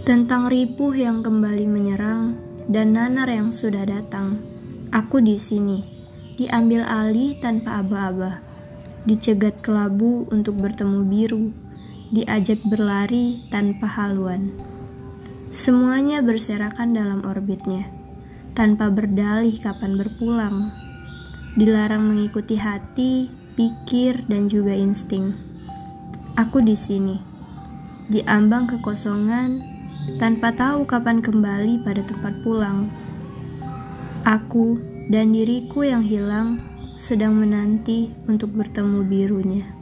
Tentang ripuh yang kembali menyerang dan nanar yang sudah datang. Aku di sini, diambil alih tanpa aba-aba, dicegat kelabu untuk bertemu biru, diajak berlari tanpa haluan. Semuanya berserakan dalam orbitnya, tanpa berdalih kapan berpulang. Dilarang mengikuti hati, pikir, dan juga insting. Aku di sini, diambang kekosongan tanpa tahu kapan kembali pada tempat pulang. Aku dan diriku yang hilang sedang menanti untuk bertemu birunya.